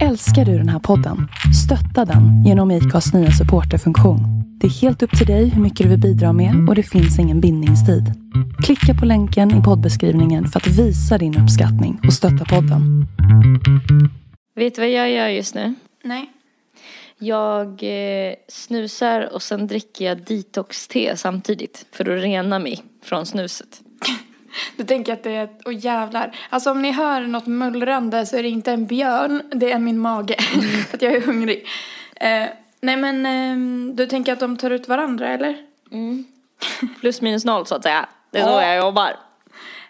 Älskar du den här podden? Stötta den genom IKAs nya supporterfunktion. Det är helt upp till dig hur mycket du vill bidra med och det finns ingen bindningstid. Klicka på länken i poddbeskrivningen för att visa din uppskattning och stötta podden. Vet du vad jag gör just nu? Nej. Jag eh, snusar och sen dricker jag detox-te samtidigt för att rena mig från snuset. Du tänker att det är, åh jävlar. Alltså om ni hör något mullrande så är det inte en björn, det är min mage. för att jag är hungrig. Eh, nej men eh, du tänker att de tar ut varandra eller? Plus minus noll så att säga. Det är så Ja. jag jobbar.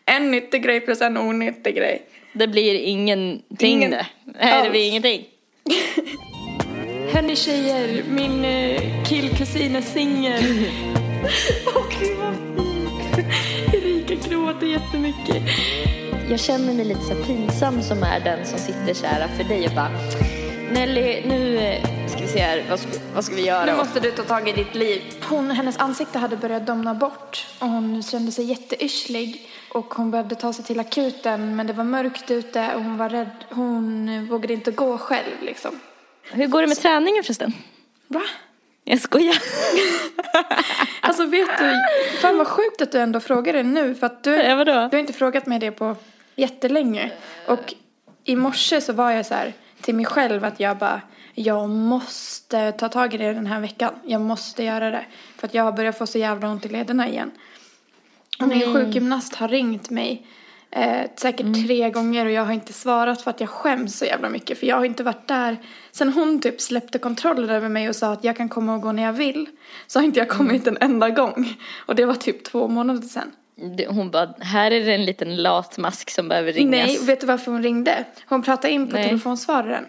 En nyttig grej plus en onyttig grej. Det blir ingenting Ingen- det. Nej, det blir ingenting. Hörni tjejer, min eh, killkusin är singel. Åh jättemycket. Jag känner mig lite så pinsam som är den som sitter så här för dig och bara Nelly, nu eh, ska vi se här, vad ska, vad ska vi göra? Nu måste du ta tag i ditt liv. Hon, hennes ansikte hade börjat domna bort och hon kände sig jätteyrslig. Och hon behövde ta sig till akuten men det var mörkt ute och hon var rädd. Hon vågade inte gå själv liksom. Hur går det med träningen förresten? Va? Jag skojar. Alltså vet du, fan vad sjukt att du ändå frågar det nu för att du, Ja, du har inte frågat mig det på jättelänge. Och i morse så var jag så här till mig själv att jag bara, jag måste ta tag i det den här veckan. Jag måste göra det. För att jag har börjat få så jävla ont i lederna igen. Och min sjukgymnast har ringt mig eh, säkert tre gånger och jag har inte svarat för att jag skäms så jävla mycket. För jag har inte varit där. Sen hon typ släppte kontrollen över mig och sa att jag kan komma och gå när jag vill. Så har inte jag kommit en enda gång. Och det var typ två månader sedan. Det- Hon bara, här är det en liten latmask som behöver ringas. Nej, vet du varför hon ringde? Hon pratade in på Nej. telefonsvararen.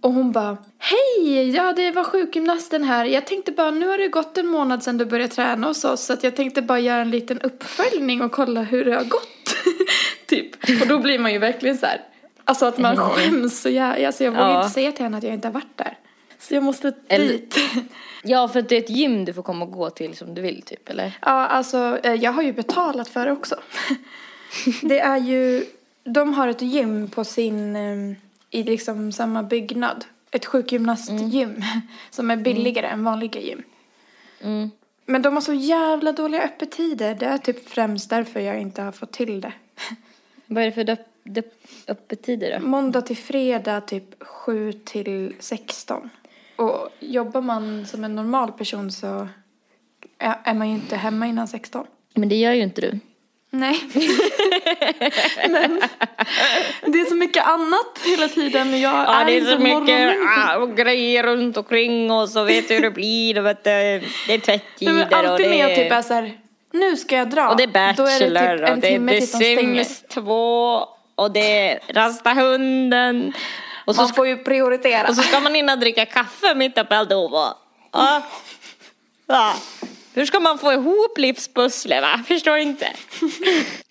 Och hon bara, hej, ja det var sjukgymnasten här. Jag tänkte bara, nu har det gått en månad sedan du började träna hos oss. Så att jag tänkte bara göra en liten uppföljning och kolla hur det har gått. typ. Och då blir man ju verkligen så här. Alltså att man skäms så jag, alltså jag vågar Ja. inte säga till henne att jag inte har varit där. Så jag måste Eller- dit. Ja, för att det är ett gym du får komma och gå till som du vill typ, eller? Ja, alltså eh, jag har ju betalat för det också. Det är ju, de har ett gym på sin, eh, i liksom samma byggnad. Ett sjukgymnastgym som är billigare än vanliga gym. Mm. Men de har så jävla dåliga öppettider. Det är typ främst därför jag inte har fått till det. Vad är det för öppettider då? Måndag till fredag typ 7 till 16. Och jobbar man som en normal person så är man ju inte hemma innan 16. Men det gör ju inte du. Nej. Men det är så mycket annat hela tiden. Jag Ja, är, det är så mycket ah, och grejer runt omkring och så vet du hur det blir. Och vet du, det är tvättider men och alltid det när jag typ är så här, nu ska jag dra. Och det är Då är det Bachelor typ en och det är The. Sims 2 och det är Rasta hunden. Och så, Man får ju prioritera. och så ska man hinna dricka kaffe mitt uppe i alltihop. Ja. Ja. Hur ska man få ihop livspusslet? Förstår inte.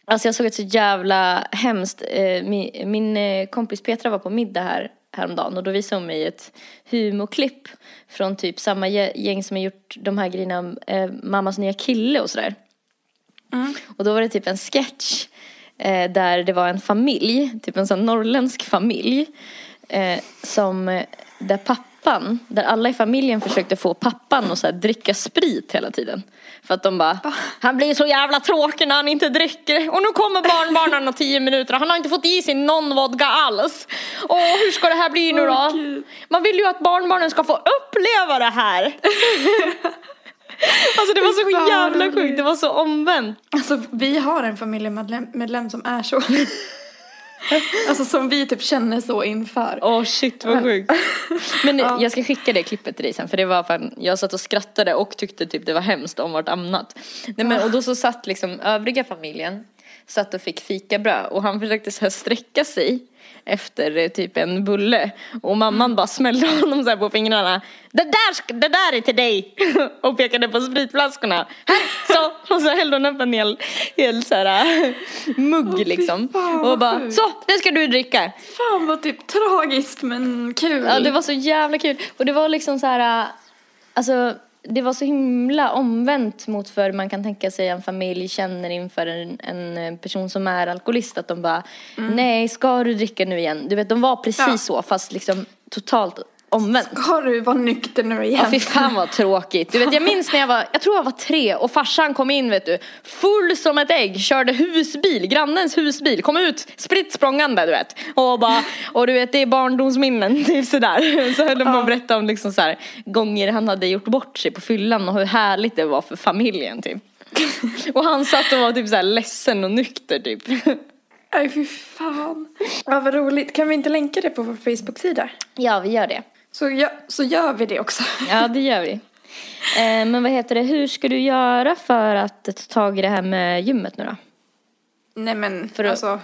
Alltså jag såg ett så jävla hemskt. eh, Min, min eh, kompis Petra var på middag här häromdagen och då visade hon mig ett humorklipp från typ samma gä- gäng som har gjort de här grejerna eh, Mammas nya kille och sådär. Och då var det typ en sketch eh, där det var en familj, typ en sån norrländsk familj. Eh, som, eh, där pappan, där alla i familjen försökte få pappan att så här, dricka sprit hela tiden. För att de bara, han blir så jävla tråkig när han inte dricker. Och nu kommer barnbarnen om tio minuter och han har inte fått i sig någon vodka alls. Åh, hur ska det här bli nu då? Man vill ju att barnbarnen ska få uppleva det här. Alltså det var så jävla sjukt, det var så omvänt. Alltså vi har en familjemedlem medlem som är så. alltså som vi typ känner så inför. Åh shit vad sjukt. Men Ja. jag ska skicka det klippet till dig sen för det var fan, jag satt och skrattade och tyckte typ det var hemskt om vartannat. Nej men och då så satt liksom övriga familjen, satt och fick fikabröd och han försökte så här sträcka sig efter eh, typ en bulle och mamman bara smällde honom så här på fingrarna. Det där, det där är till dig! Och pekade på spritflaskorna. Så! Och så hällde hon upp en hel, hel så här, äh, mugg liksom. fan, vad Och bara, så, det ska du dricka! Fan vad typ tragiskt men kul. Ja, det var så jävla kul. Och det var liksom så här, äh, alltså det var så himla omvänt mot för man kan tänka sig en familj känner inför en, en person som är alkoholist att de bara nej ska du dricka nu igen? Du vet de var precis Ja. så fast liksom totalt omvänt. Har du varit nykter nu igen? Ja fy fan vad tråkigt. Du vet jag minns när jag var, jag tror jag var tre och farsan kom in vet du, full som ett ägg, körde husbil, grannens husbil, kom ut spritt språngande du vet. Och bara, och du vet det är barndomsminnen, typ sådär. Så höll de på att berätta om liksom så här, gånger han hade gjort bort sig på fyllan och hur härligt det var för familjen typ. Och han satt och var typ så här ledsen och nykter typ. Nej fy fan. Ja vad roligt. Kan vi inte länka det på vår Facebook-sida? Ja vi gör det. Så, gö- så gör vi det också. Ja, det gör vi. Eh, men vad heter det, hur ska du göra för att ta tag i det här med gymmet nu då? Nej men För att- alltså.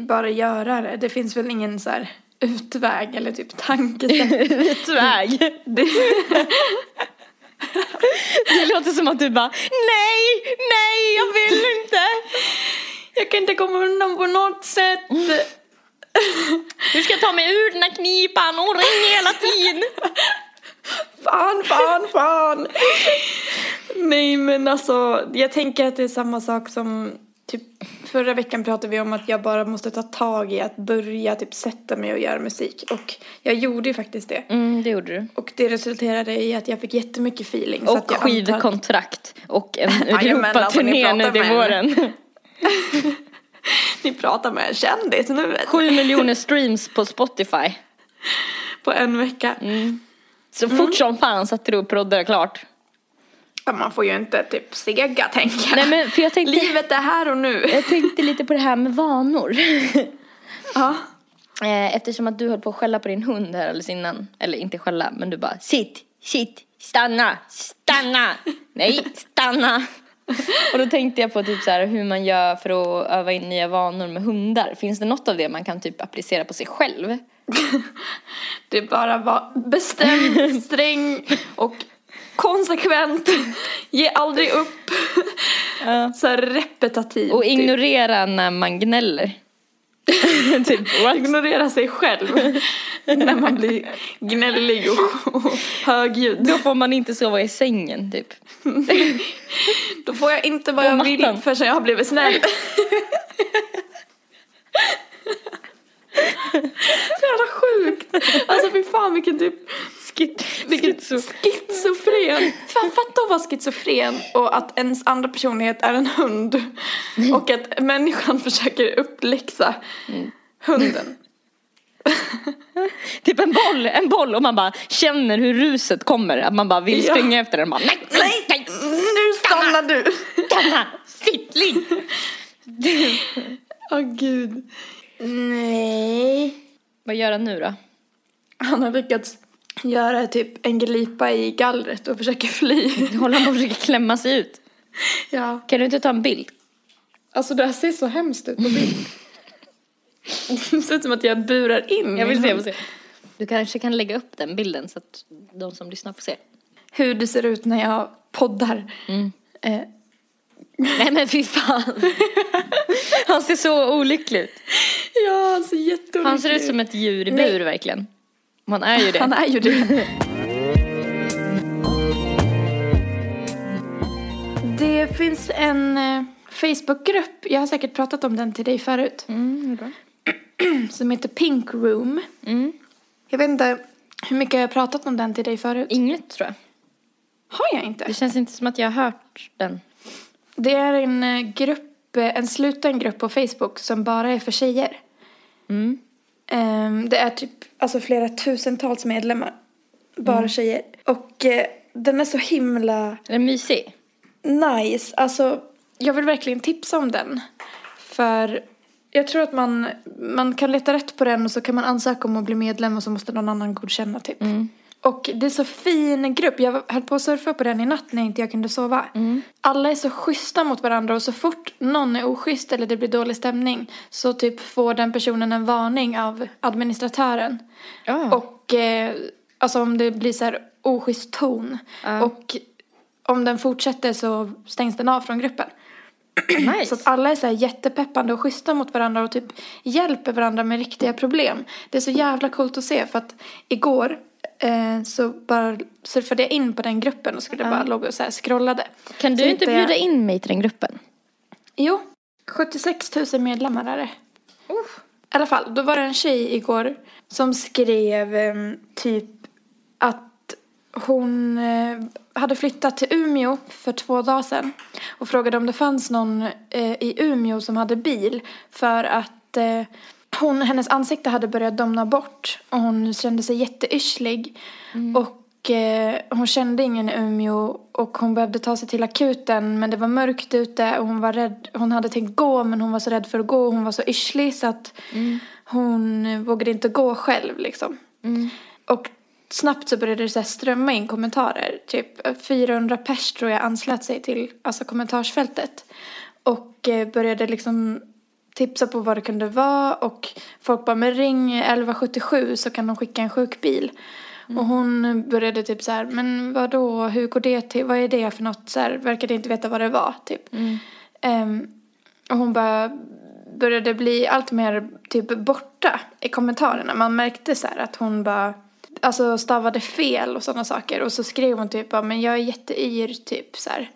Bara göra det. Det finns väl ingen så här utväg eller typ tankesätt. Utväg. det, Det låter som att du bara, nej, nej, jag vill inte. jag kan inte komma undan på något sätt. Du ska ta mig ur den här knipan och ring hela tiden. Fan, fan, fan. Nej men alltså, jag tänker att det är samma sak som typ förra veckan pratade vi om att jag bara måste ta tag i att börja typ sätta mig och göra musik. Och jag gjorde ju faktiskt det. Mm, det gjorde du. Och det resulterade i att jag fick jättemycket feeling. så Och att jag antar- skivkontrakt och en alltså, Europaturné nu till våren. Ni pratar med en kändis nu. Sju miljoner streams på Spotify. På en vecka. Så fort som fan satte du och proddade klart. Ja, man får ju inte typ sega tänker jag. Nej men för jag tänkte, Livet är här och nu. jag tänkte lite på det här med vanor. Ja. Eh, Eftersom att du höll på att skälla på din hund här alldeles innan. Eller inte skälla, men du bara sitt, sitt, stanna, stanna, nej, stanna. Och då tänkte jag på typ så här hur man gör för att öva in nya vanor med hundar. Finns det något av det man kan typ applicera på sig själv? Det är bara var bestämd, sträng och konsekvent. Ge aldrig upp. Så här repetitiv. Och typ. ignorera när man gnäller. typ? Ignorera sig själv. när man blir gnällig och, och högljudd. Då får man inte sova i sängen typ. Då får jag inte vad jag vill förrän jag har blivit snäll. Så jävla sjukt. Alltså fy fan vilken typ Skit, Vilken schizo. schizofren. Fan, fatta att vara schizofren och att ens andra personlighet är en hund. Och att människan försöker uppläxa hunden. Typ en boll, en boll och man bara känner hur ruset kommer. Att man bara vill Ja. springa efter den. Bara, nej, nej, nej, Nu stannar du! stanna, fittling. Åh gud. Nej. Vad gör han nu då? Han har lyckats göra typ en glipa i gallret och försöker fly. Håller han på att försöka klämma sig ut? Ja. Kan du inte ta en bild? Alltså det här ser så hemskt ut på bild. Det ser ut som att jag burar in Jag vill se, jag vill se. Du kanske kan lägga upp den bilden så att de som lyssnar får se. Hur det ser ut när jag poddar. Eh, Nej men fy fan. Han ser så olycklig ut. ja, han ser jätteolycklig Han ser ut som ett djur i Nej. bur verkligen. Man är ju det. Han är ju det. det finns en eh, Facebookgrupp, jag har säkert pratat om den till dig förut, Mm, bra. som heter Pink Room. Mm. Jag vet inte hur mycket jag har pratat om den till dig förut. Inget tror jag. Har jag inte? Det känns inte som att jag har hört den. Det är en eh, grupp, eh, en sluten grupp på Facebook som bara är för tjejer. Mm. Ehm, det är typ alltså flera tusentals medlemmar. Bara tjejer. Och eh, den är så himla Är den mysig? nice. Alltså, jag vill verkligen tipsa om den. För jag tror att man, man kan leta rätt på den och så kan man ansöka om att bli medlem och så måste någon annan godkänna typ. Och det är så fin grupp. Jag höll på att surfa på den i natt när inte jag kunde sova. Alla är så schyssta mot varandra och så fort någon är oschysst eller det blir dålig stämning så typ får den personen en varning av administratören. Ja. Och eh, alltså om det blir så här oschysst ton. Ja. Och om den fortsätter så stängs den av från gruppen. nice. Så att alla är så här jättepeppande och schyssta mot varandra och typ hjälper varandra med riktiga problem. Det är så jävla coolt att se för att igår Eh, så bara surfade jag in på den gruppen och skulle bara logga och så här scrollade. Kan Så du inte hittade jag- bjuda in mig till den gruppen? Jo, 76 000 medlemmar är det. I alla fall, då var det en tjej igår som skrev em, typ att hon eh, hade flyttat till Umeå för två dagar sedan och frågade om det fanns någon eh, i Umeå som hade bil för att hon, hennes ansikte hade börjat domna bort och hon kände sig jätteyrslig. Och eh, hon kände ingen i Umeå och hon behövde ta sig till akuten men det var mörkt ute och hon var rädd. Hon hade tänkt gå men hon var så rädd för att gå och hon var så yrslig så att hon eh, vågade inte gå själv liksom. Och snabbt så började det så strömma in kommentarer. Typ 400 pers tror jag anslöt sig till alltså kommentarsfältet. Och eh, började liksom tipsa på vad det kunde vara och folk bara men ring 1177 så kan de skicka en sjukbil. Och hon började typ så här, men vad då, hur går det till, vad är det för något, så här, verkade inte veta vad det var typ. Ehm, och hon bara började bli allt mer typ borta i kommentarerna. Man märkte så här att hon bara alltså stavade fel och sådana saker. Och så skrev hon typ men jag är jätteyr typ så här.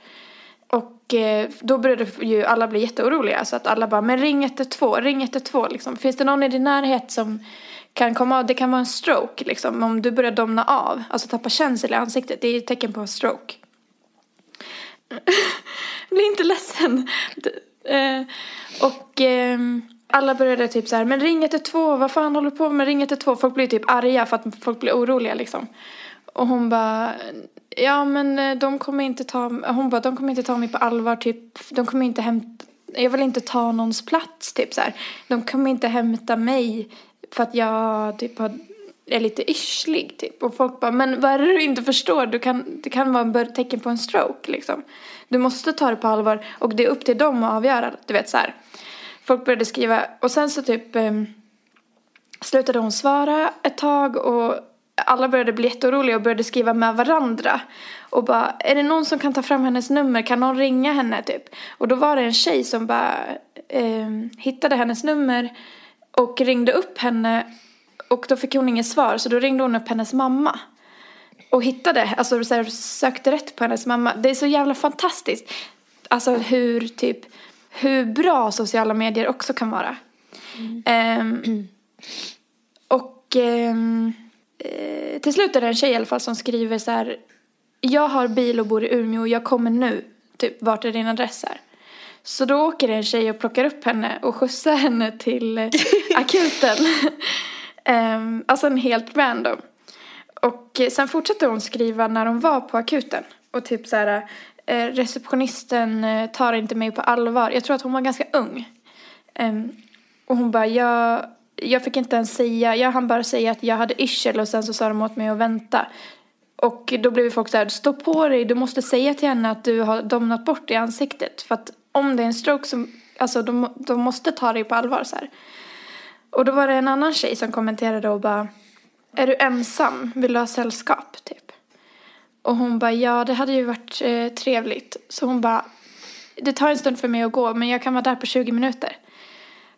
Och eh, då började ju alla bli jätteoroliga. Så att alla bara, men ring 112, ring 112 liksom. Finns det någon i din närhet som kan komma av, det kan vara en stroke liksom. Om du börjar domna av, alltså tappa känsel i ansiktet. Det är ett tecken på en stroke. Bli inte ledsen. Eh, och ehm, alla började typ så här, men ring 112, vad fan håller du på med? Ring 112. Folk blir typ arga för att folk blir oroliga liksom. Och hon bara, ja men eh, de kommer inte ta, hon bara, de kommer inte ta mig på allvar typ. De kommer inte hämta, jag vill inte ta någons plats typ så här. De kommer inte hämta mig för att jag typ har, är lite yrslig typ. Och folk bara, men vad är det du inte förstår? Du kan, det kan vara en tecken på en stroke liksom. Du måste ta det på allvar och det är upp till dem att avgöra, du vet så här. Folk började skriva och sen så typ eh, slutade hon svara ett tag och alla började bli jätteoroliga och började skriva med varandra. Och bara, är det någon som kan ta fram hennes nummer? Kan någon ringa henne typ? Och då var det en tjej som bara ehm, hittade hennes nummer och ringde upp henne. Och då fick hon inget svar så då ringde hon upp hennes mamma. Och hittade, alltså så här, sökte rätt på hennes mamma. Det är så jävla fantastiskt. Alltså hur typ, hur bra sociala medier också kan vara. Ehm, och ehm, eh, till slut är det en tjej i alla fall som skriver så här. Jag har bil och bor i Umeå. Jag kommer nu. Typ, vart är din adress här? Så då åker en tjej och plockar upp henne och skjutsar henne till eh, akuten. Ehm, alltså en helt random. Och eh, sen fortsatte hon skriva när hon var på akuten. Och typ så här, eh, receptionisten tar inte mig på allvar. Jag tror att hon var ganska ung. Ehm, och hon bara, jag, jag fick inte ens säga, jag hann bara säga att jag hade yrsel och sen så sa de åt mig att vänta. Och då blev folk så här, stå på dig, du måste säga till henne att du har domnat bort i ansiktet. För att om det är en stroke så alltså de, de måste ta dig på allvar så här. Och då var det en annan tjej som kommenterade och bara, är du ensam? Vill du ha sällskap? Typ. Och hon bara, ja det hade ju varit eh, trevligt. Så hon bara, det tar en stund för mig att gå men jag kan vara där på 20 minuter.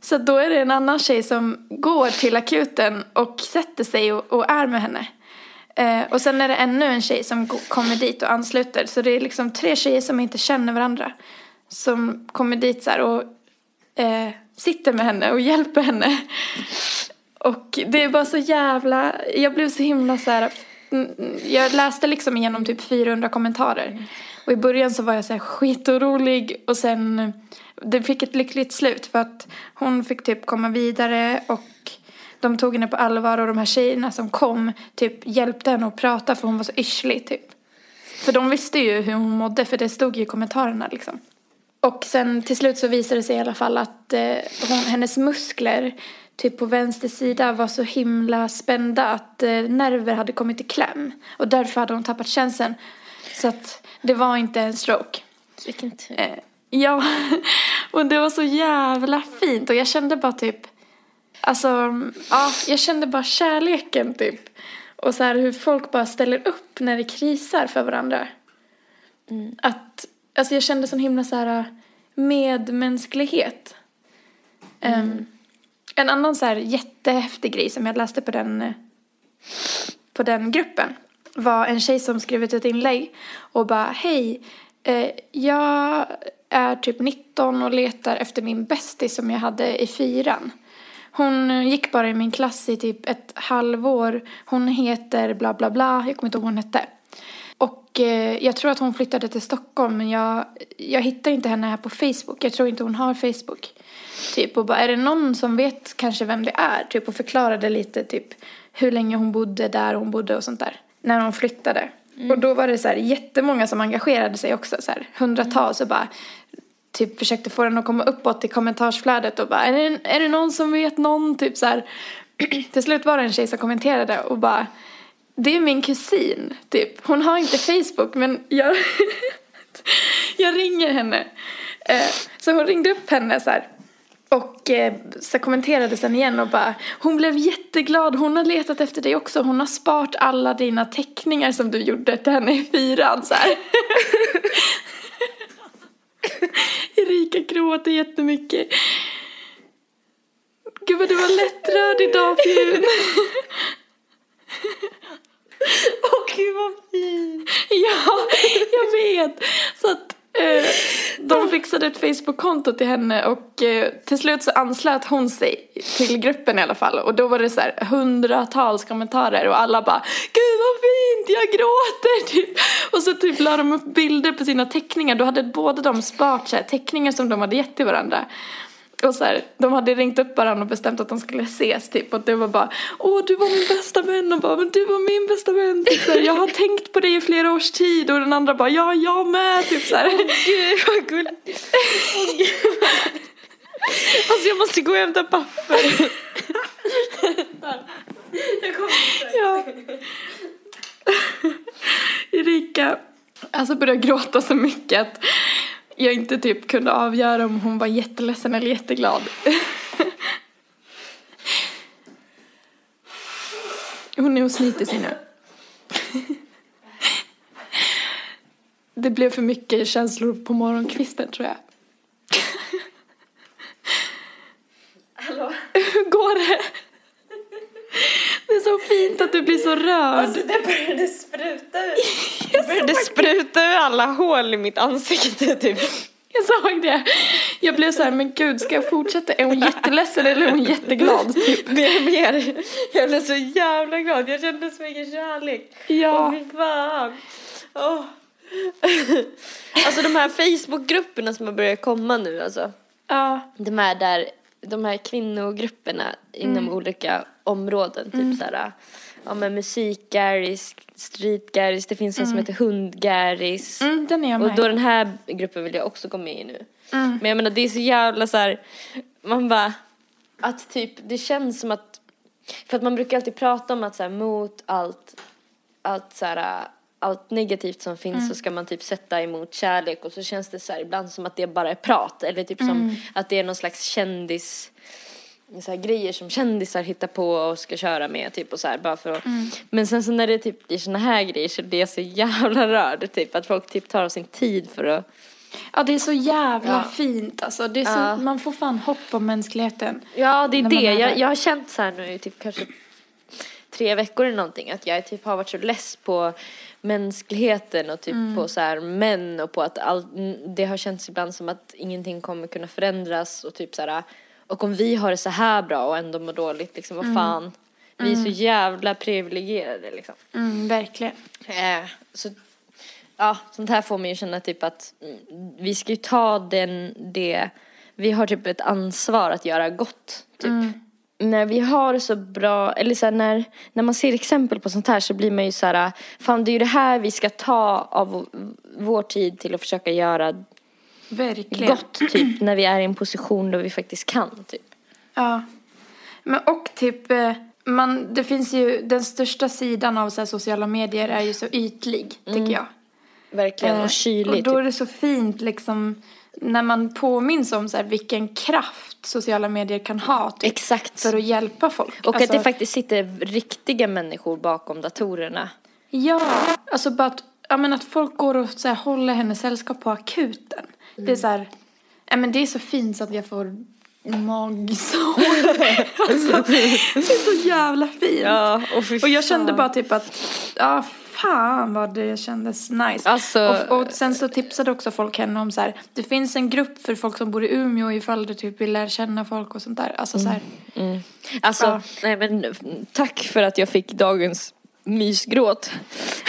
Så då är det en annan tjej som går till akuten och sätter sig och, och är med henne. Eh, och sen är det ännu en tjej som kommer dit och ansluter. Så det är liksom tre tjejer som inte känner varandra. Som kommer dit så här och eh, sitter med henne och hjälper henne. Och det är bara så jävla, jag blev så himla så här, jag läste liksom igenom typ 400 kommentarer. Och i början så var jag så här skitorolig och sen, det fick ett lyckligt slut för att hon fick typ komma vidare och de tog henne på allvar och de här tjejerna som kom typ hjälpte henne att prata för hon var så yrslig typ. För de visste ju hur hon mådde för det stod ju i kommentarerna liksom. Och sen till slut så visade det sig i alla fall att eh, hon, hennes muskler typ på vänster sida var så himla spända att eh, nerver hade kommit i kläm. Och därför hade hon tappat känseln. Så att det var inte en stroke. Vilken tur. Eh, ja, och det var så jävla fint. Och jag kände bara typ, alltså, ja, jag kände bara kärleken typ. Och så här hur folk bara ställer upp när det krisar för varandra. Att, alltså jag kände sån himla så här medmänsklighet. Em, en annan så här jättehäftig grej som jag läste på den, på den gruppen var en tjej som skrivit ett inlägg och bara hej, eh, jag är typ 19 och letar efter min bästis som jag hade i fyran. Hon gick bara i min klass i typ ett halvår. Hon heter bla bla bla, jag kommer inte ihåg vad hon hette. Och eh, jag tror att hon flyttade till Stockholm men jag, jag hittar inte henne här på Facebook. Jag tror inte hon har Facebook. Typ och bara, är det någon som vet kanske vem det är? Typ och förklarade lite typ hur länge hon bodde där hon bodde och sånt där. När hon flyttade. Och då var det så här jättemånga som engagerade sig också så här hundratals och bara typ försökte få den att komma uppåt i kommentarsflödet och bara är det, är det någon som vet någon? Typ så här. till slut var det en tjej som kommenterade och bara det är min kusin. Typ. Hon har inte Facebook men jag jag ringer henne. Eh, så hon ringde upp henne så här och eh, så kommenterade sen igen och bara Hon blev jätteglad, hon har letat efter dig också. Hon har sparat alla dina teckningar som du gjorde till henne i fyran. Så här. Erika gråter jättemycket. Gud vad du var lättrörd idag Fjun Åh gud vad fint. Ja, jag vet. Så att Eh, de fixade ett Facebook-konto till henne och eh, till slut så anslöt hon sig till gruppen i alla fall och då var det så här hundratals kommentarer och alla bara Gud vad fint, jag gråter typ. Och så typ la de upp bilder på sina teckningar, då hade båda de sparat så här, teckningar som de hade gett till varandra. Och så här, de hade ringt upp varandra och bestämt att de skulle ses typ och det var bara Åh du var min bästa vän och bara men du var min bästa vän typ så här, Jag har tänkt på dig i flera års tid och den andra bara ja jag med typ så här. Gud vad gulligt. Åh, gud. Alltså jag måste gå och hämta papper. Jag kommer Ja. Erika alltså började gråta så mycket att jag inte typ kunde avgöra om hon var jätteledsen eller jätteglad. Hon är hos snyter sig nu. Det blev för mycket känslor på morgonkvisten tror jag. Hallå? Hur går det? Det är så fint att du blir så rörd. Alltså det började spruta ut. Det började spruta ur alla hål i mitt ansikte typ. Jag såg det. Jag blev så här, men gud, ska jag fortsätta? Är hon jätteledsen eller är hon jätteglad? Typ. Mer mer. Jag blev så jävla glad. Jag kände så mycket kärlek. Ja. Åh fy fan. Åh. Alltså de här Facebookgrupperna som har börjat komma nu alltså. Ja. De här där, de här kvinnogrupperna inom Mm. olika områden. Typ såhär, ja men musikgaris, streetgaris, det finns en som heter hundgaris. Mm, den är jag Och med då i. den här gruppen vill jag också gå med i nu. Mm. Men jag menar det är så jävla så här, man bara, att typ det känns som att, för att man brukar alltid prata om att så här, mot allt, allt så här, allt negativt som finns Mm. så ska man typ sätta emot kärlek och så känns det så här ibland som att det bara är prat eller typ Mm. som att det är någon slags kändis så här grejer som kändisar hittar på och ska köra med typ och så här bara för att Mm. men sen så när det typ blir såna här grejer så blir jag så jävla rörd typ att folk typ tar sin tid för att Ja, det är så jävla Ja. fint alltså. Det är så, Ja. Man får fan hopp om mänskligheten. Ja, det är det. är Jag, jag har känt så här nu i typ kanske tre veckor eller någonting att jag typ har varit så less på mänskligheten och typ Mm. på så här män och på att all, det har känts ibland som att ingenting kommer kunna förändras och typ så här och om vi har det så här bra och ändå mår dåligt liksom Mm. vad fan. Vi är så jävla privilegierade liksom. Mm, verkligen. Eh, så, ja, sånt här får mig ju känna typ att mm, vi ska ju ta den, det, vi har typ ett ansvar att göra gott. Typ. När vi har så bra, eller så här, när, när man ser exempel på sånt här så blir man ju så här, fan det är ju det här vi ska ta av vår tid till att försöka göra Verkligen. gott typ, när vi är i en position där vi faktiskt kan typ. Ja. Men och typ, eh, man, det finns ju, den största sidan av så här, sociala medier är ju så ytlig, tycker jag. Verkligen, Eh, och kylig Och då är typ. det så fint liksom när man påminns om så här, vilken kraft sociala medier kan ha typ, Exakt. för att hjälpa folk. Och Alltså, att det faktiskt sitter riktiga människor bakom datorerna. Ja, alltså bara att, ja, men att folk går och så här, håller henne sällskap på akuten. Det Mm. är så här, ja, men det är så fint så att jag får magsår. alltså, det är så jävla fint. Ja, och, Och jag kände bara typ att, ja fan vad det kändes nice. Alltså- och, och sen så tipsade också folk henne om så här, det finns en grupp för folk som bor i Umeå ifall du typ vill lära känna folk och sånt där. Alltså så här, Alltså, Ja. nej men tack för att jag fick dagens mysgråt.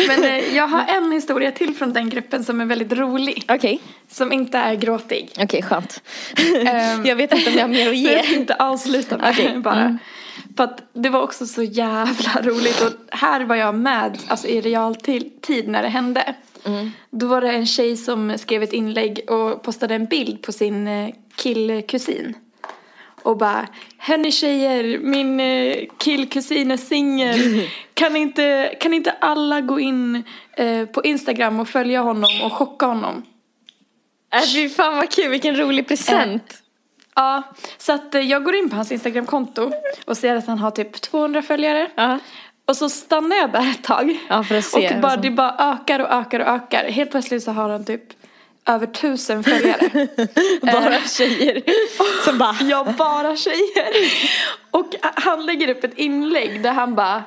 Men eh, jag har en historia till från den gruppen som är väldigt rolig. Okej, Som inte är gråtig. okej skönt. Ehm, jag vet inte om jag har mer att Så jag ge. tänkte avsluta med Okej, bara. mm. För att det var också så jävla roligt och här var jag med alltså i realtid när det hände. Mm. Då var det en tjej som skrev ett inlägg och postade en bild på sin eh, killkusin. Och bara, hörni tjejer, min eh, killkusin är singel. Kan inte, kan inte alla gå in eh, på Instagram och följa honom och chocka honom? Äh, fy fan vad kul, vilken rolig present. Ja, så att eh, jag går in på hans Instagramkonto och ser att han har typ 200 följare. Ja. Och så stannar jag där ett tag. Ja, för att se, Och bara, alltså. det bara ökar och ökar och ökar. Helt plötsligt så har han typ över tusen följare. Bara tjejer som bara... Jag bara tjejer. Och han lägger upp ett inlägg där han bara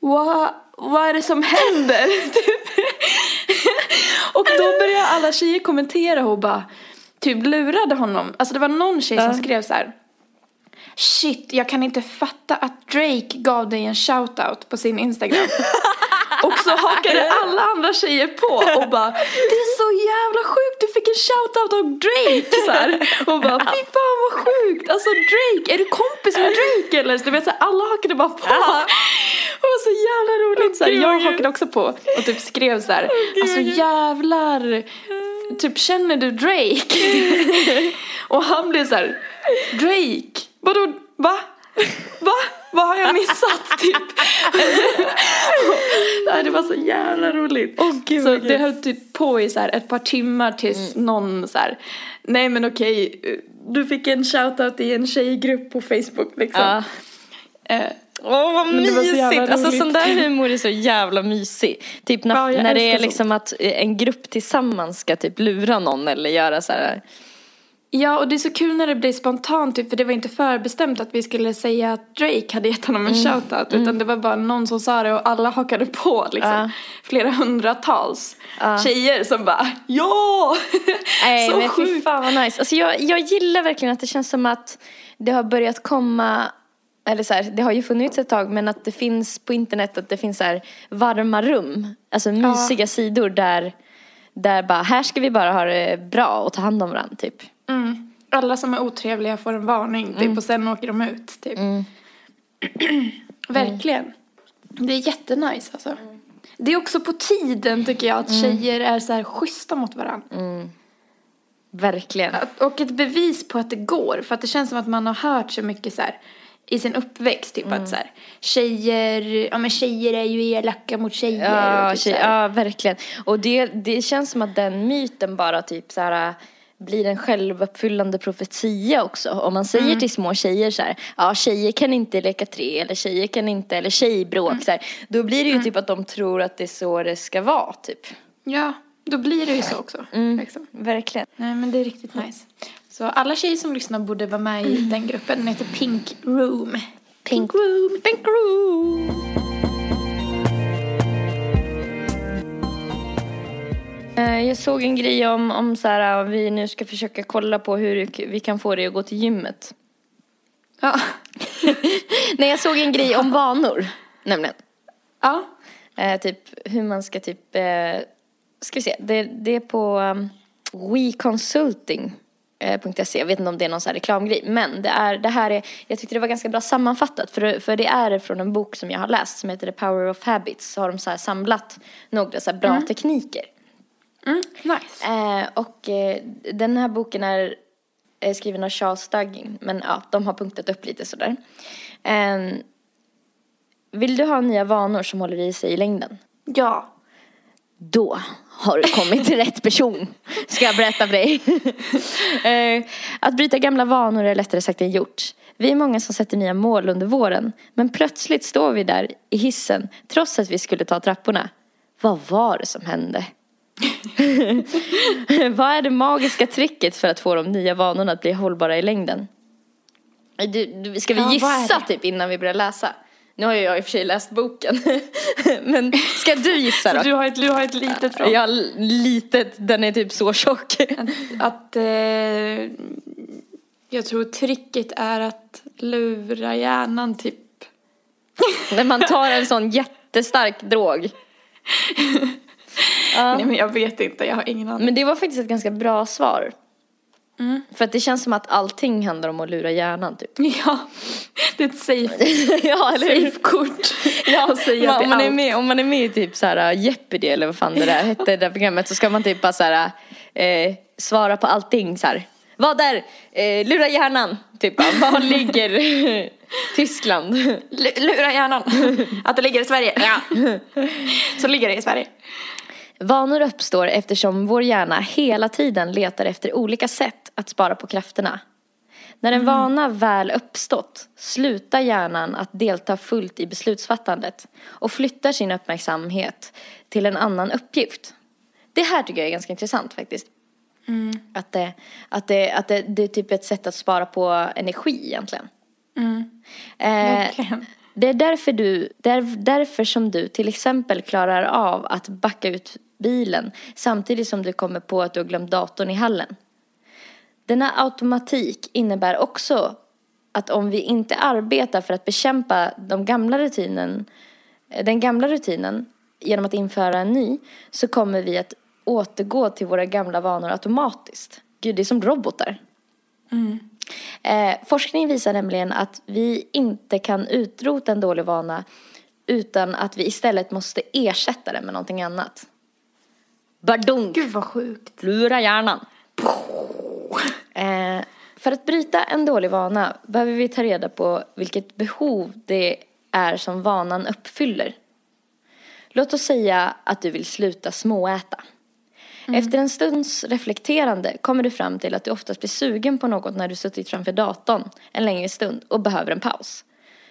Vad, vad är det som händer? Och då börjar alla tjejer kommentera och bara typ lurade honom. Alltså det var någon tjej som skrev så här. Shit, jag kan inte fatta att Drake gav dig en shoutout på sin Instagram. och så hakade alla andra tjejer på och bara Det är så jävla sjukt, du fick en shoutout av Drake så här. Och bara fy fan vad sjukt, alltså Drake, är du kompis med Drake eller? Så du vet så här, alla hakade bara på. Det var så jävla roligt så här. Jag hakade också på och typ skrev så här, alltså jävlar, typ känner du Drake? och han blev så här, Drake, vadå, va? Va? Vad har jag missat typ? Nej, det var så jävla roligt. Åh, gud, så det höll typ på i så här ett par timmar tills någon så här, nej men okej, du fick en shoutout i en tjejgrupp på Facebook liksom. Ja. Eh, Åh vad Men var så mysigt! Alltså roligt. sån där humor är så jävla mysig. Typ när, Ja, när det är liksom att eh, en grupp tillsammans ska typ lura någon eller göra så här. Ja, och det är så kul när det blir spontant, typ, för det var inte förbestämt att vi skulle säga att Drake hade gett honom en shoutout, utan det var bara någon som sa det och alla hakade på liksom. Ja. Flera hundratals Ja. tjejer som bara ja! Nej så men fy sjukt! fan vad nice. Alltså jag, jag gillar verkligen att det känns som att det har börjat komma eller så här, det har ju funnits ett tag men att det finns på internet att det finns så här varma rum. Alltså mysiga sidor där, där bara här ska vi bara ha det bra och ta hand om varandra typ. Mm. Alla som är otrevliga får en varning typ, och sen åker de ut. Typ. Verkligen. Det är jättenice alltså. Det är också på tiden tycker jag att tjejer är så här schyssta mot varandra. Verkligen. Att- Och ett bevis på att det går. För att det känns som att man har hört så mycket så här i sin uppväxt. Typ att så här, tjejer, ja men tjejer är ju elaka mot tjejer. Ja, typ tjej, ja verkligen. Och det, det känns som att den myten bara typ så här blir en självuppfyllande profetia också. Om man säger till små tjejer så här, ja tjejer kan inte leka tre eller tjejer kan inte, eller tjejbråk så här, då blir det ju typ att de tror att det är så det ska vara typ. ja, då blir det ju så också. Liksom. Verkligen. Nej men det är riktigt nice. Så alla tjejer som lyssnar borde vara med i den gruppen. Den heter Pink Room. Pink Room. Pink room. Eh, Jag såg en grej om, om så här, vi nu ska försöka kolla på hur vi kan få det att gå till gymmet. Ja. Nej, jag såg en grej om vanor, nämligen. Ja. Eh, typ hur man ska typ, eh, ska vi se, det, det är på um, weconsulting.se, jag vet inte om det är någon här reklamgrej, men det, är, det här är, jag tyckte det var ganska bra sammanfattat, för, för det är från en bok som jag har läst som heter The Power of Habits, så har de så samlat några så bra tekniker. Mm, nice. Eh, och eh, den här boken är eh, skriven av Charles Dugging. Men ja, de har punktat upp lite sådär. Eh, vill du ha nya vanor som håller i sig i längden? Ja. Då har du kommit till rätt person. Ska jag berätta för dig. eh, att bryta gamla vanor är lättare sagt än gjort. Vi är många som sätter nya mål under våren. Men plötsligt står vi där i hissen trots att vi skulle ta trapporna. Vad var det som hände? Vad är det magiska tricket för att få de nya vanorna att bli hållbara i längden? Du, du, ska vi gissa typ innan vi börjar läsa? Nu har ju jag i och för sig läst boken. Men ska du gissa då? Du har ett, du har ett litet från. Jag har litet, den är typ så tjock. Att, att eh, jag tror tricket är att lura hjärnan typ. När man tar en sån jättestark drog. Ja. Nej men jag vet inte, jag har ingen aning. Men det var faktiskt ett ganska bra svar. Mm. För att det känns som att allting handlar om att lura hjärnan typ. Ja, det är ett safe, ja, safe kort. Ja, man, om, man är med, om man är med i typ så här Jeopardy eller vad fan det där hette, det där programmet, så ska man typ bara så här, eh, svara på allting så här. Vad är, eh, lura hjärnan, typ var ligger Tyskland? L- lura hjärnan. Att det ligger i Sverige. Ja. Så ligger det i Sverige. Vanor uppstår eftersom vår hjärna hela tiden letar efter olika sätt att spara på krafterna. När en vana väl uppstått slutar hjärnan att delta fullt i beslutsfattandet och flyttar sin uppmärksamhet till en annan uppgift. Det här tycker jag är ganska intressant faktiskt. Att, det, att, det, att det, det är typ ett sätt att spara på energi egentligen. Eh, Verkligen. det är därför, du, där, därför som du till exempel klarar av att backa ut bilen samtidigt som du kommer på att du har glömt datorn i hallen. Denna automatik innebär också att om vi inte arbetar för att bekämpa de gamla rutinen, den gamla rutinen genom att införa en ny så kommer vi att återgå till våra gamla vanor automatiskt. Gud, det är som robotar. Eh, forskning visar nämligen att vi inte kan utrota en dålig vana utan att vi istället måste ersätta den med någonting annat. Bardunk! Gud vad sjukt. Lura hjärnan. Eh, för att bryta en dålig vana behöver vi ta reda på vilket behov det är som vanan uppfyller. Låt oss säga att du vill sluta småäta. Efter en stunds reflekterande kommer du fram till att du oftast blir sugen på något när du suttit framför datorn en längre stund och behöver en paus.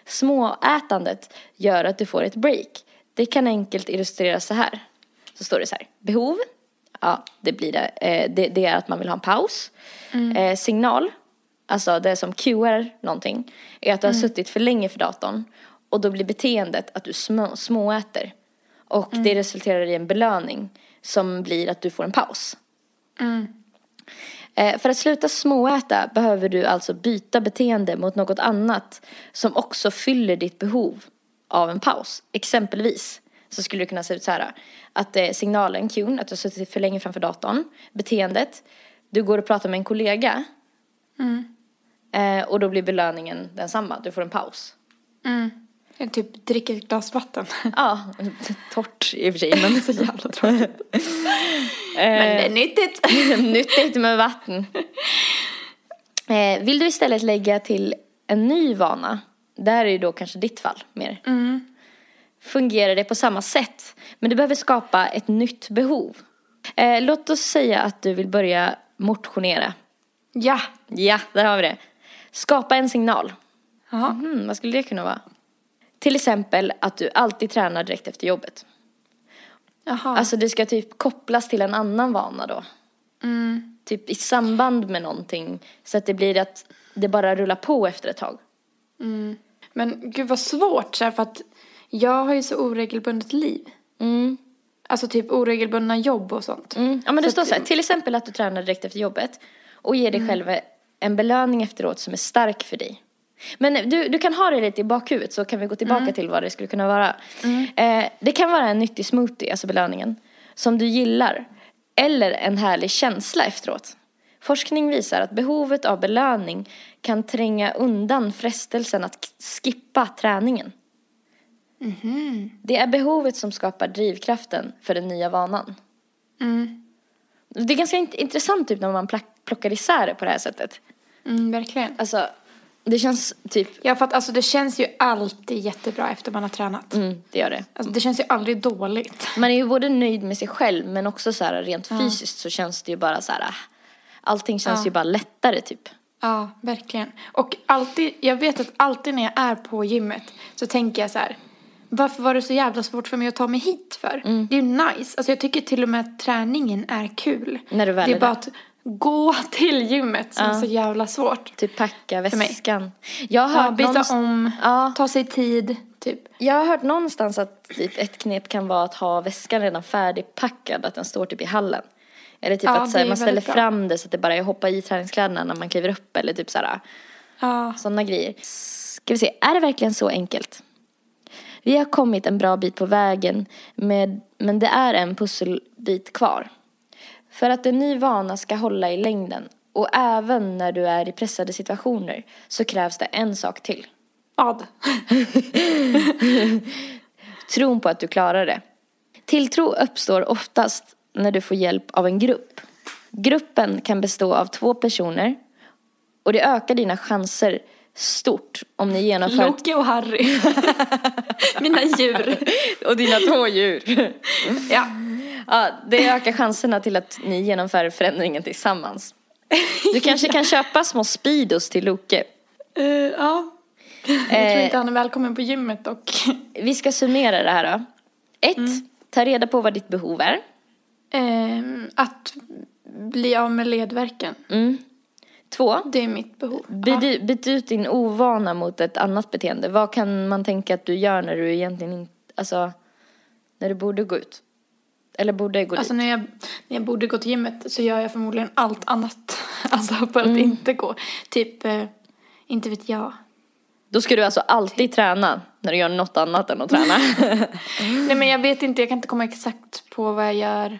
Småätandet gör att du får ett break. Det kan enkelt illustreras så här. Så står det så här. Behov. Ja, det blir det. Eh, det, det är att man vill ha en paus. Eh, signal. Alltså det som cuear någonting. Är att du har suttit för länge för datorn. Och då blir beteendet att du små, småäter. Och det resulterar i en belöning. Som blir att du får en paus. Eh, För att sluta småäta behöver du alltså byta beteende mot något annat som också fyller ditt behov av en paus. Exempelvis så skulle det kunna se ut så här. Att eh, signalen, cuen, att du har suttit för länge framför datorn. Beteendet, du går och pratar med en kollega. Eh, och då blir belöningen densamma, du får en paus. Jag typ dricker ett glas vatten. Ja, torrt i och för sig men så jävla tråkigt. Men det är nyttigt. Nyttigt med vatten. Eh, vill du istället lägga till en ny vana, där är ju då kanske ditt fall mer. Fungerar det på samma sätt, men du behöver skapa ett nytt behov. Eh, låt oss säga att du vill börja motionera. Ja. Ja, där har vi det. Skapa en signal. Jaha. Mm, vad skulle det kunna vara? Till exempel att du alltid tränar direkt efter jobbet. Jaha. Alltså det ska typ kopplas till en annan vana då. Typ i samband med någonting. Så att det blir att det bara rullar på efter ett tag. Men gud vad svårt så här, för att jag har ju så oregelbundet liv. Mm. Alltså typ oregelbundna jobb och sånt. Mm. Ja men det Så står att- så här, till exempel att du tränar direkt efter jobbet. Och ger dig själv en belöning efteråt som är stark för dig. Men du, du kan ha det lite i bakhuvudet så kan vi gå tillbaka till vad det skulle kunna vara. Eh, det kan vara en nyttig smoothie, alltså belöningen, som du gillar. Eller en härlig känsla efteråt. Forskning visar att behovet av belöning kan tränga undan frestelsen att skippa träningen. Det är behovet som skapar drivkraften för den nya vanan. Det är ganska int- intressant typ när man plockar isär det på det här sättet. Mm, verkligen. Alltså, det känns typ, Ja för att alltså det känns ju alltid jättebra efter man har tränat. mm, det gör det. Alltså det känns ju aldrig dåligt. Man är ju både nöjd med sig själv men också så här rent fysiskt så känns det ju bara så här, ah, allting känns Ja. ju bara lättare typ. Ja, verkligen. Och alltid, jag vet att alltid när jag är på gymmet så tänker jag så här. Varför var det så jävla svårt för mig att ta mig hit för? Mm. Det är ju nice. Alltså jag tycker till och med att träningen är kul. När du väl det är är bara där. att gå till gymmet som Ja. är så jävla svårt. Typ packa väskan. Jag har Ja, byta någonstans- om, Ja. ta sig tid, typ. Jag har hört någonstans att typ ett knep kan vara att ha väskan redan färdigpackad, att den står typ i hallen. Eller typ Ja, att så här, det är man ställer bra. fram det så att det bara är att hoppa i träningskläderna när man kliver upp eller typ sådär. Ja. Sådana grejer. Ska vi se, är det verkligen så enkelt? Vi har kommit en bra bit på vägen, med, men det är en pusselbit kvar. För att en ny vana ska hålla i längden och även när du är i pressade situationer så krävs det en sak till. Vad? Tron på att du klarar det. Tilltro uppstår oftast när du får hjälp av en grupp. Gruppen kan bestå av två personer och det ökar dina chanser stort om ni genomför Loke och Harry. Mina djur. Och dina två djur. Ja. ja, det ökar chanserna till att ni genomför förändringen tillsammans. Du kanske kan köpa små speedos till Loke. Eh, ja. Jag tror Eh. inte han är välkommen på gymmet dock. Vi ska summera det här då. Ett, ta reda på vad ditt behov är. Ehm, att bli av med ledverken. Mm. Två, Det är mitt behov. Byt, byt ut din ovana mot ett annat beteende. Vad kan man tänka att du gör när du egentligen inte, alltså, när du borde gå ut? Eller borde gå Alltså dit? när jag, när jag borde gå till gymmet så gör jag förmodligen allt annat. Alltså för Mm. att inte gå. Typ, eh, inte vet jag. Då ska du alltså alltid träna när du gör något annat än att träna. Nej men jag vet inte, jag kan inte komma exakt på vad jag gör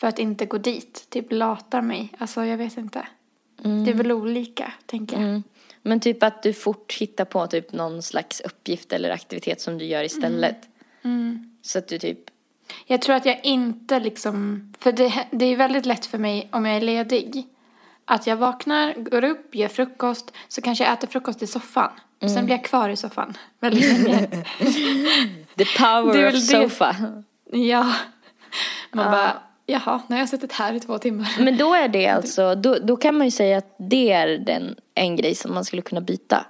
för att inte gå dit. Typ latar mig. Alltså jag vet inte. Det är väl olika, tänker jag. Mm. Men typ att du fort hittar på typ någon slags uppgift eller aktivitet som du gör istället. Så att du typ, Jag tror att jag inte liksom, för det, det är väldigt lätt för mig om jag är ledig. Att jag vaknar, går upp, gör frukost, så kanske jag äter frukost i soffan. Och sen blir jag kvar i soffan väldigt länge. the power of det. sofa. ja. Man bara, jaha, nu har jag suttit här i två timmar. Men då är det alltså, då, då kan man ju säga att det är den, en grej som man skulle kunna byta.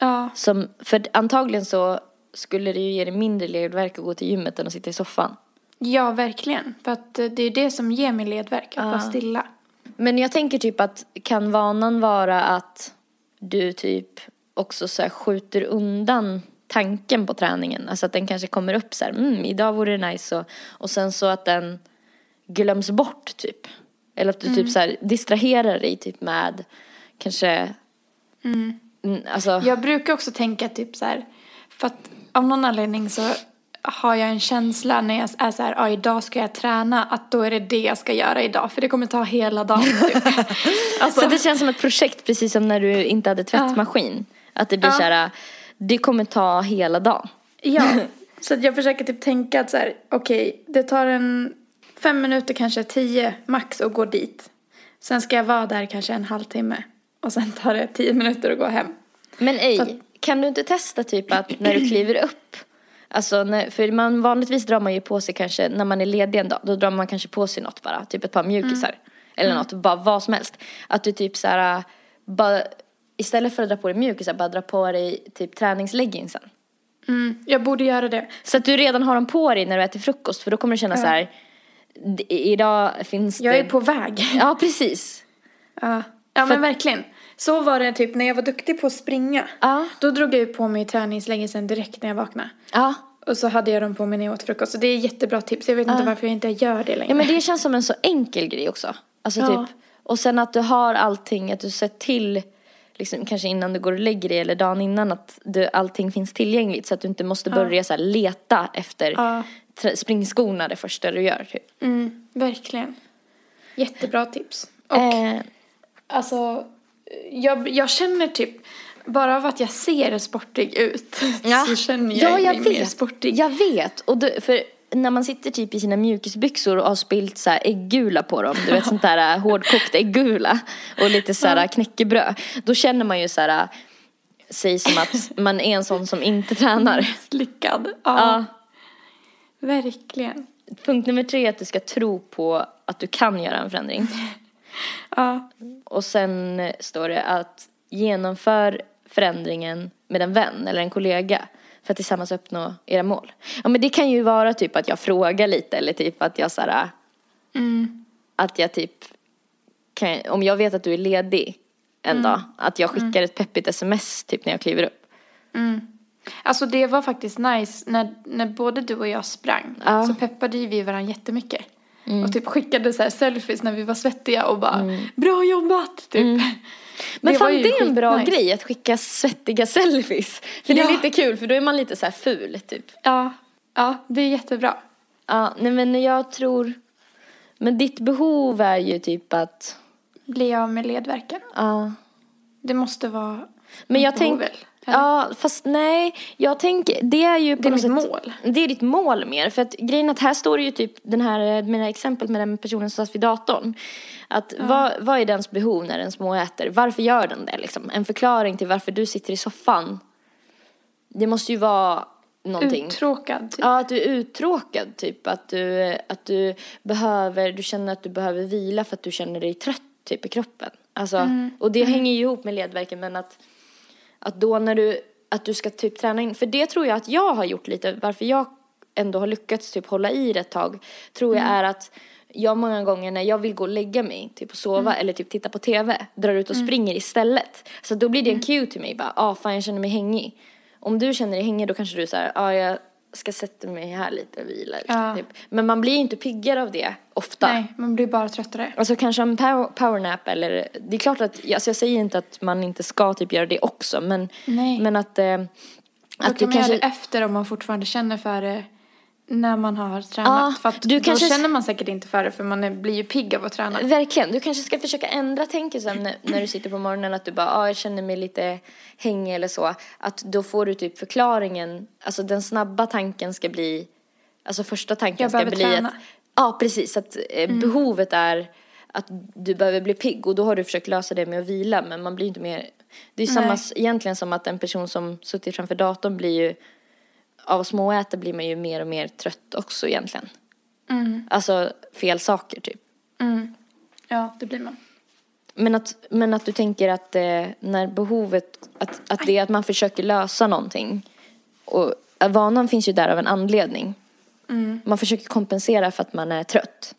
Ja, Som, för antagligen så skulle det ju ge dig mindre ledvärk att gå till gymmet än att sitta i soffan. ja verkligen. För att eh, det är det som ger mig ledvärk, att vara stilla. Men jag tänker typ att kan vanan vara att du typ också så skjuter undan tanken på träningen. Alltså att den kanske kommer upp så här, mm, idag vore det nice och, och sen så att den glöms bort typ. Eller att du typ så här distraherar dig typ med kanske, mm, alltså, Jag brukar också tänka typ så här, för att av någon anledning så har jag en känsla när jag är så här, ja idag ska jag träna, att då är det det jag ska göra idag, för det kommer ta hela dagen typ. alltså, Så det känns som ett projekt precis som när du inte hade tvättmaskin. Att det blir Ja. så här, det kommer ta hela dagen. ja, så jag försöker typ tänka att så här, okej, det tar en fem minuter, kanske tio max att gå dit. Sen ska jag vara där kanske en halvtimme och sen tar det tio minuter att gå hem. Men ej, att- kan du inte testa typ att när du kliver upp, alltså när, för man vanligtvis drar man ju på sig kanske, när man är ledig en dag, då drar man kanske på sig något bara, typ ett par mjukisar. Mm. Eller något, bara vad som helst. Att du typ så här, bara, istället för att dra på dig mjukisar, bara dra på dig typ träningsleggingsen. Mm, jag borde göra det. Så att du redan har dem på dig när du äter frukost, för då kommer du känna så här, "D- idag finns Jag det... är på väg. Ja, precis. Ja, ja men verkligen. Så var det typ när jag var duktig på att springa. Ja. Då drog jag ju på mig träningsleggingsen direkt när jag vaknade. Ja. Och så hade jag dem på mig när jag åt frukost. Så det är jättebra tips. Jag vet inte varför jag inte gör det längre. Ja men det känns som en så enkel grej också. Alltså Ja. typ, och sen att du har allting, att du sett till, liksom, kanske innan du går och lägger dig eller dagen innan att du, allting finns tillgängligt så att du inte måste börja så här, leta efter Ja. Springskorna det första du gör typ. Mm, verkligen. Jättebra tips. Och Eh, alltså, jag, jag känner typ, bara av att jag ser sportig ut så känner jag, ja, jag mig mer vet. sportig. Jag vet. Och du, för när man sitter typ i sina mjukisbyxor och har spilt så här äggula på dem, du vet sånt där äh, hårdkokt äggula och lite så här knäckebröd, då känner man ju så här sig som att man är en sån som inte tränar. Slickad. Ja, Ja. Verkligen. Punkt nummer tre är att du ska tro på att du kan göra en förändring. Ja. Och sen står det att genomför förändringen med en vän eller en kollega för att tillsammans uppnå era mål. Ja men det kan ju vara typ att jag frågar lite eller typ att jag såhär, Mm. att jag typ kan, om jag vet att du är ledig en Mm. dag, att jag skickar ett peppigt sms typ när jag kliver upp. Alltså det var faktiskt nice när, när både du och jag sprang. Ja. Mm. Så peppade ju vi varandra jättemycket. Och typ skickade så här selfies när vi var svettiga och bara bra jobbat typ. Mm. Men Det fan det är en bra skitnice. grej att skicka svettiga selfies. För det Ja. är lite kul för då är man lite så här ful typ. Ja, ja det är jättebra. Ja, nej men jag tror, men ditt behov är ju typ att, Bli av med ledvärken. ja. Det måste vara Men jag tänker, eller? ja fast nej, jag tänker, det är ju på Det är något mitt sätt, mål. Det är ditt mål mer, för att grejen att här står det ju typ den här, mina exempel med den personen som satt vid datorn. Att vad, vad är dens behov när den småäter? Varför gör den det liksom? En förklaring till varför du sitter i soffan. Det måste ju vara någonting. Uttråkad typ. Ja, att du är uttråkad typ. Att du, att du behöver, du känner att du behöver vila för att du känner dig trött typ i kroppen. Alltså, och det hänger ju ihop med ledvärken men att, att då när du, att du ska typ träna in, för det tror jag att jag har gjort lite, varför jag ändå har lyckats typ hålla i det ett tag, tror jag är att jag många gånger när jag vill gå och lägga mig, typ och sova eller typ titta på tv, drar ut och springer istället. Så då blir det en cue till mig, bara, ah fan jag känner mig hängig. Om du känner dig hängig då kanske du säger, ah jag ska sätta mig här lite och vila. Ja. Typ. Men man blir inte piggare av det ofta. Nej, man blir bara tröttare. Alltså kanske en power, powernap eller, det är klart att, alltså jag säger inte att man inte ska typ göra det också men, Nej. men att, eh, Då att kan du man göra kanske, det efter om man fortfarande känner för det när man har tränat. Ja, du då kanske- känner man säkert inte för det för man är, blir ju pigg av att träna. verkligen, du kanske ska försöka ändra tänket sen när, när du sitter på morgonen att du bara, ah, jag känner mig lite hängig eller så. Att då får du typ förklaringen, alltså den snabba tanken ska bli, alltså första tanken Jag ska bli träna. att, ja precis, att eh, behovet är att du behöver bli pigg och då har du försökt lösa det med att vila men man blir inte mer, det är samma Nej. s- egentligen som att en person som suttit framför datorn blir ju, av att småäta blir man ju mer och mer trött också egentligen. Alltså fel saker typ. Mm. Ja, det blir man. Men att, men att du tänker att eh, när behovet, att, att det är att man försöker lösa någonting. Och att vanan finns ju där av en anledning. Man försöker kompensera för att man är trött.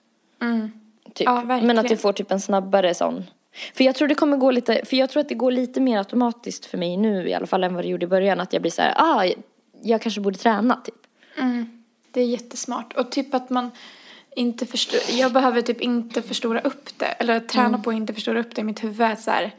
Typ. Ja, men att du får typ en snabbare sån. För jag tror det kommer gå lite, för jag tror att det går lite mer automatiskt för mig nu i alla fall än vad det gjorde i början. Att jag blir så här, ah, jag kanske borde träna typ. Det är jättesmart. Och typ att man inte förstår, jag behöver typ inte förstora upp det. Eller träna Mm. på att inte förstora upp det i mitt huvud. Så här,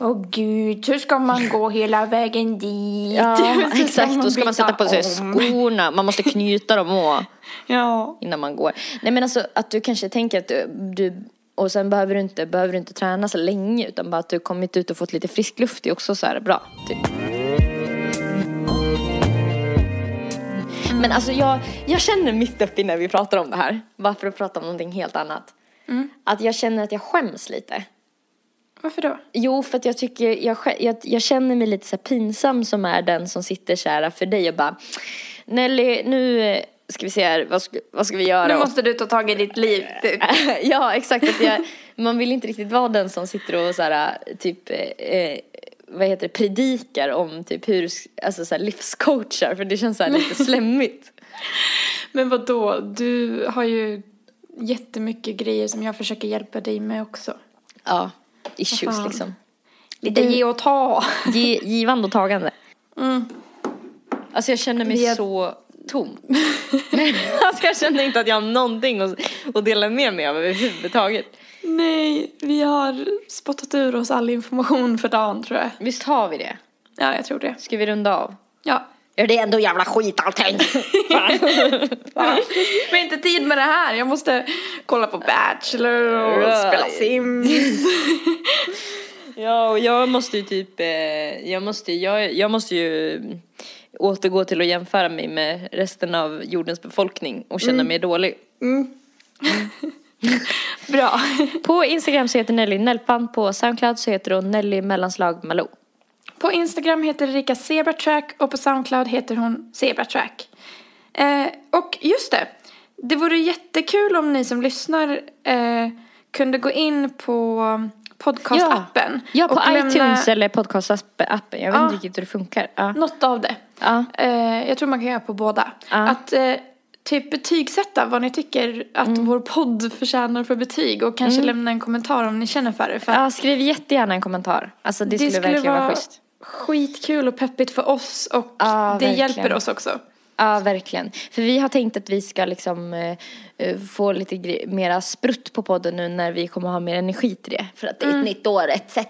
åh gud, hur ska man gå hela vägen dit? Ja, exakt. Då ska man sätta på sig om. skorna. Man måste knyta dem och Ja. innan man går. Nej men alltså att du kanske tänker att du, du och sen behöver du inte, behöver du inte träna så länge utan bara att du kommit ut och fått lite frisk luft är också så här bra. Typ. Men alltså jag, jag känner mitt uppe när vi pratar om det här, bara för att prata om någonting helt annat. Att jag känner att jag skäms lite. Varför då? Jo, för att jag tycker, jag, jag, jag känner mig lite så pinsam som är den som sitter så här för dig och bara Nelly, nu eh, ska vi se här, vad ska, vad ska vi göra? Nu måste du ta tag i ditt liv. Typ. ja, exakt. Att jag, man vill inte riktigt vara den som sitter och så här, typ, eh, vad heter det, predikar om typ hur, alltså så här livscoachar, för det känns så lite slemmigt. Men vad då? Du har ju jättemycket grejer som jag försöker hjälpa dig med också. Ja, issues fan. liksom. Lite ge och ta. Ge, givande och tagande. Alltså jag känner mig är- så tom. alltså jag känner inte att jag har någonting att, att dela med mig av överhuvudtaget. Nej, vi har spottat ur oss all information för dagen tror jag. Visst har vi det? Ja, jag tror det. Ska vi runda av? Ja. Ja, det är ändå jävla skit allting. Men inte tid med det här. Jag måste kolla på Bachelor och spela Sims. Ja, och jag måste ju typ, eh, jag måste, jag, jag måste ju återgå till att jämföra mig med resten av jordens befolkning och känna mig dålig. Bra. På Instagram så heter Nelly Nellpan, på Soundcloud så heter hon Nelly mellanslag Malou. På Instagram heter Erika Zebratrack och på Soundcloud heter hon Zebratrack. Eh, och just det, det vore jättekul om ni som lyssnar eh, kunde gå in på podcastappen. Ja, på och lämna iTunes eller podcastappen. Jag vet Ja. inte riktigt hur det funkar. Ja. Något av det. Ja. Eh, jag tror man kan göra på båda. Ja. Att eh, typ betygsätta vad ni tycker att Mm. vår podd förtjänar för betyg och kanske lämna en kommentar om ni känner för det. För Ja, skriv jättegärna en kommentar. Alltså det, skulle, verkligen vara schysst. skitkul och peppigt för oss och Ja, det verkligen. hjälper oss också. Ja, verkligen. För vi har tänkt att vi ska liksom eh, eh, få lite gre- mera sprutt på podden nu när vi kommer ha mer energi till det. För att det är ett nytt år etc. eh,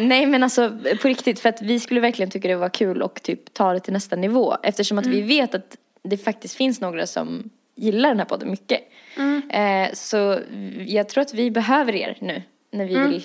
nej men alltså på riktigt, för att vi skulle verkligen tycka det var kul och typ ta det till nästa nivå. Eftersom att vi vet att det faktiskt finns några som gillar den här podden mycket. Eh, så jag tror att vi behöver er nu när vi vill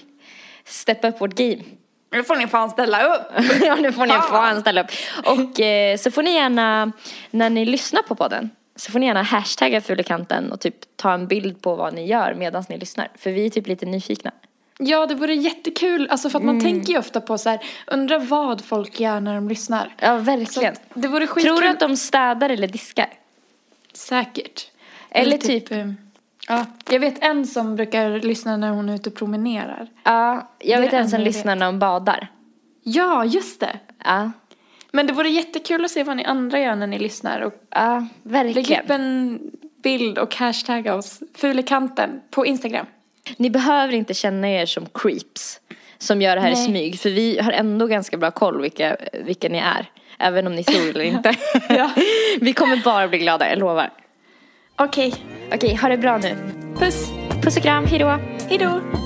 steppa upp vårt game. Nu får ni fan ställa upp. ja, nu får ni Fan. ställa upp. Och eh, så får ni gärna, när ni lyssnar på podden, så får ni gärna hashtagga Fulekanten och typ ta en bild på vad ni gör medan ni lyssnar. För vi är typ lite nyfikna. Ja, det vore jättekul. Alltså för att man tänker ju ofta på så här, undrar vad folk gör när de lyssnar. Ja, verkligen. det vore skitkul. Tror du att de städar eller diskar? Säkert. Eller typ- eh, Ja, jag vet en som brukar lyssna när hon är ute och promenerar. Ja, jag vet en som lyssnar när de badar. Ja, just det. Ja, Men det vore jättekul att se vad ni andra gör när ni lyssnar. Och ja lägg upp verkligen. en bild och hashtagga oss, Fulekanten, på Instagram. Ni behöver inte känna er som creeps som gör det här i Nej. smyg. För vi har ändå ganska bra koll vilka, vilka ni är. Även om ni tror eller inte. Ja. vi kommer bara bli glada, jag lovar. Okej, Okej, ha det bra nu. puss. Puss och kram, hejdå. Hej då.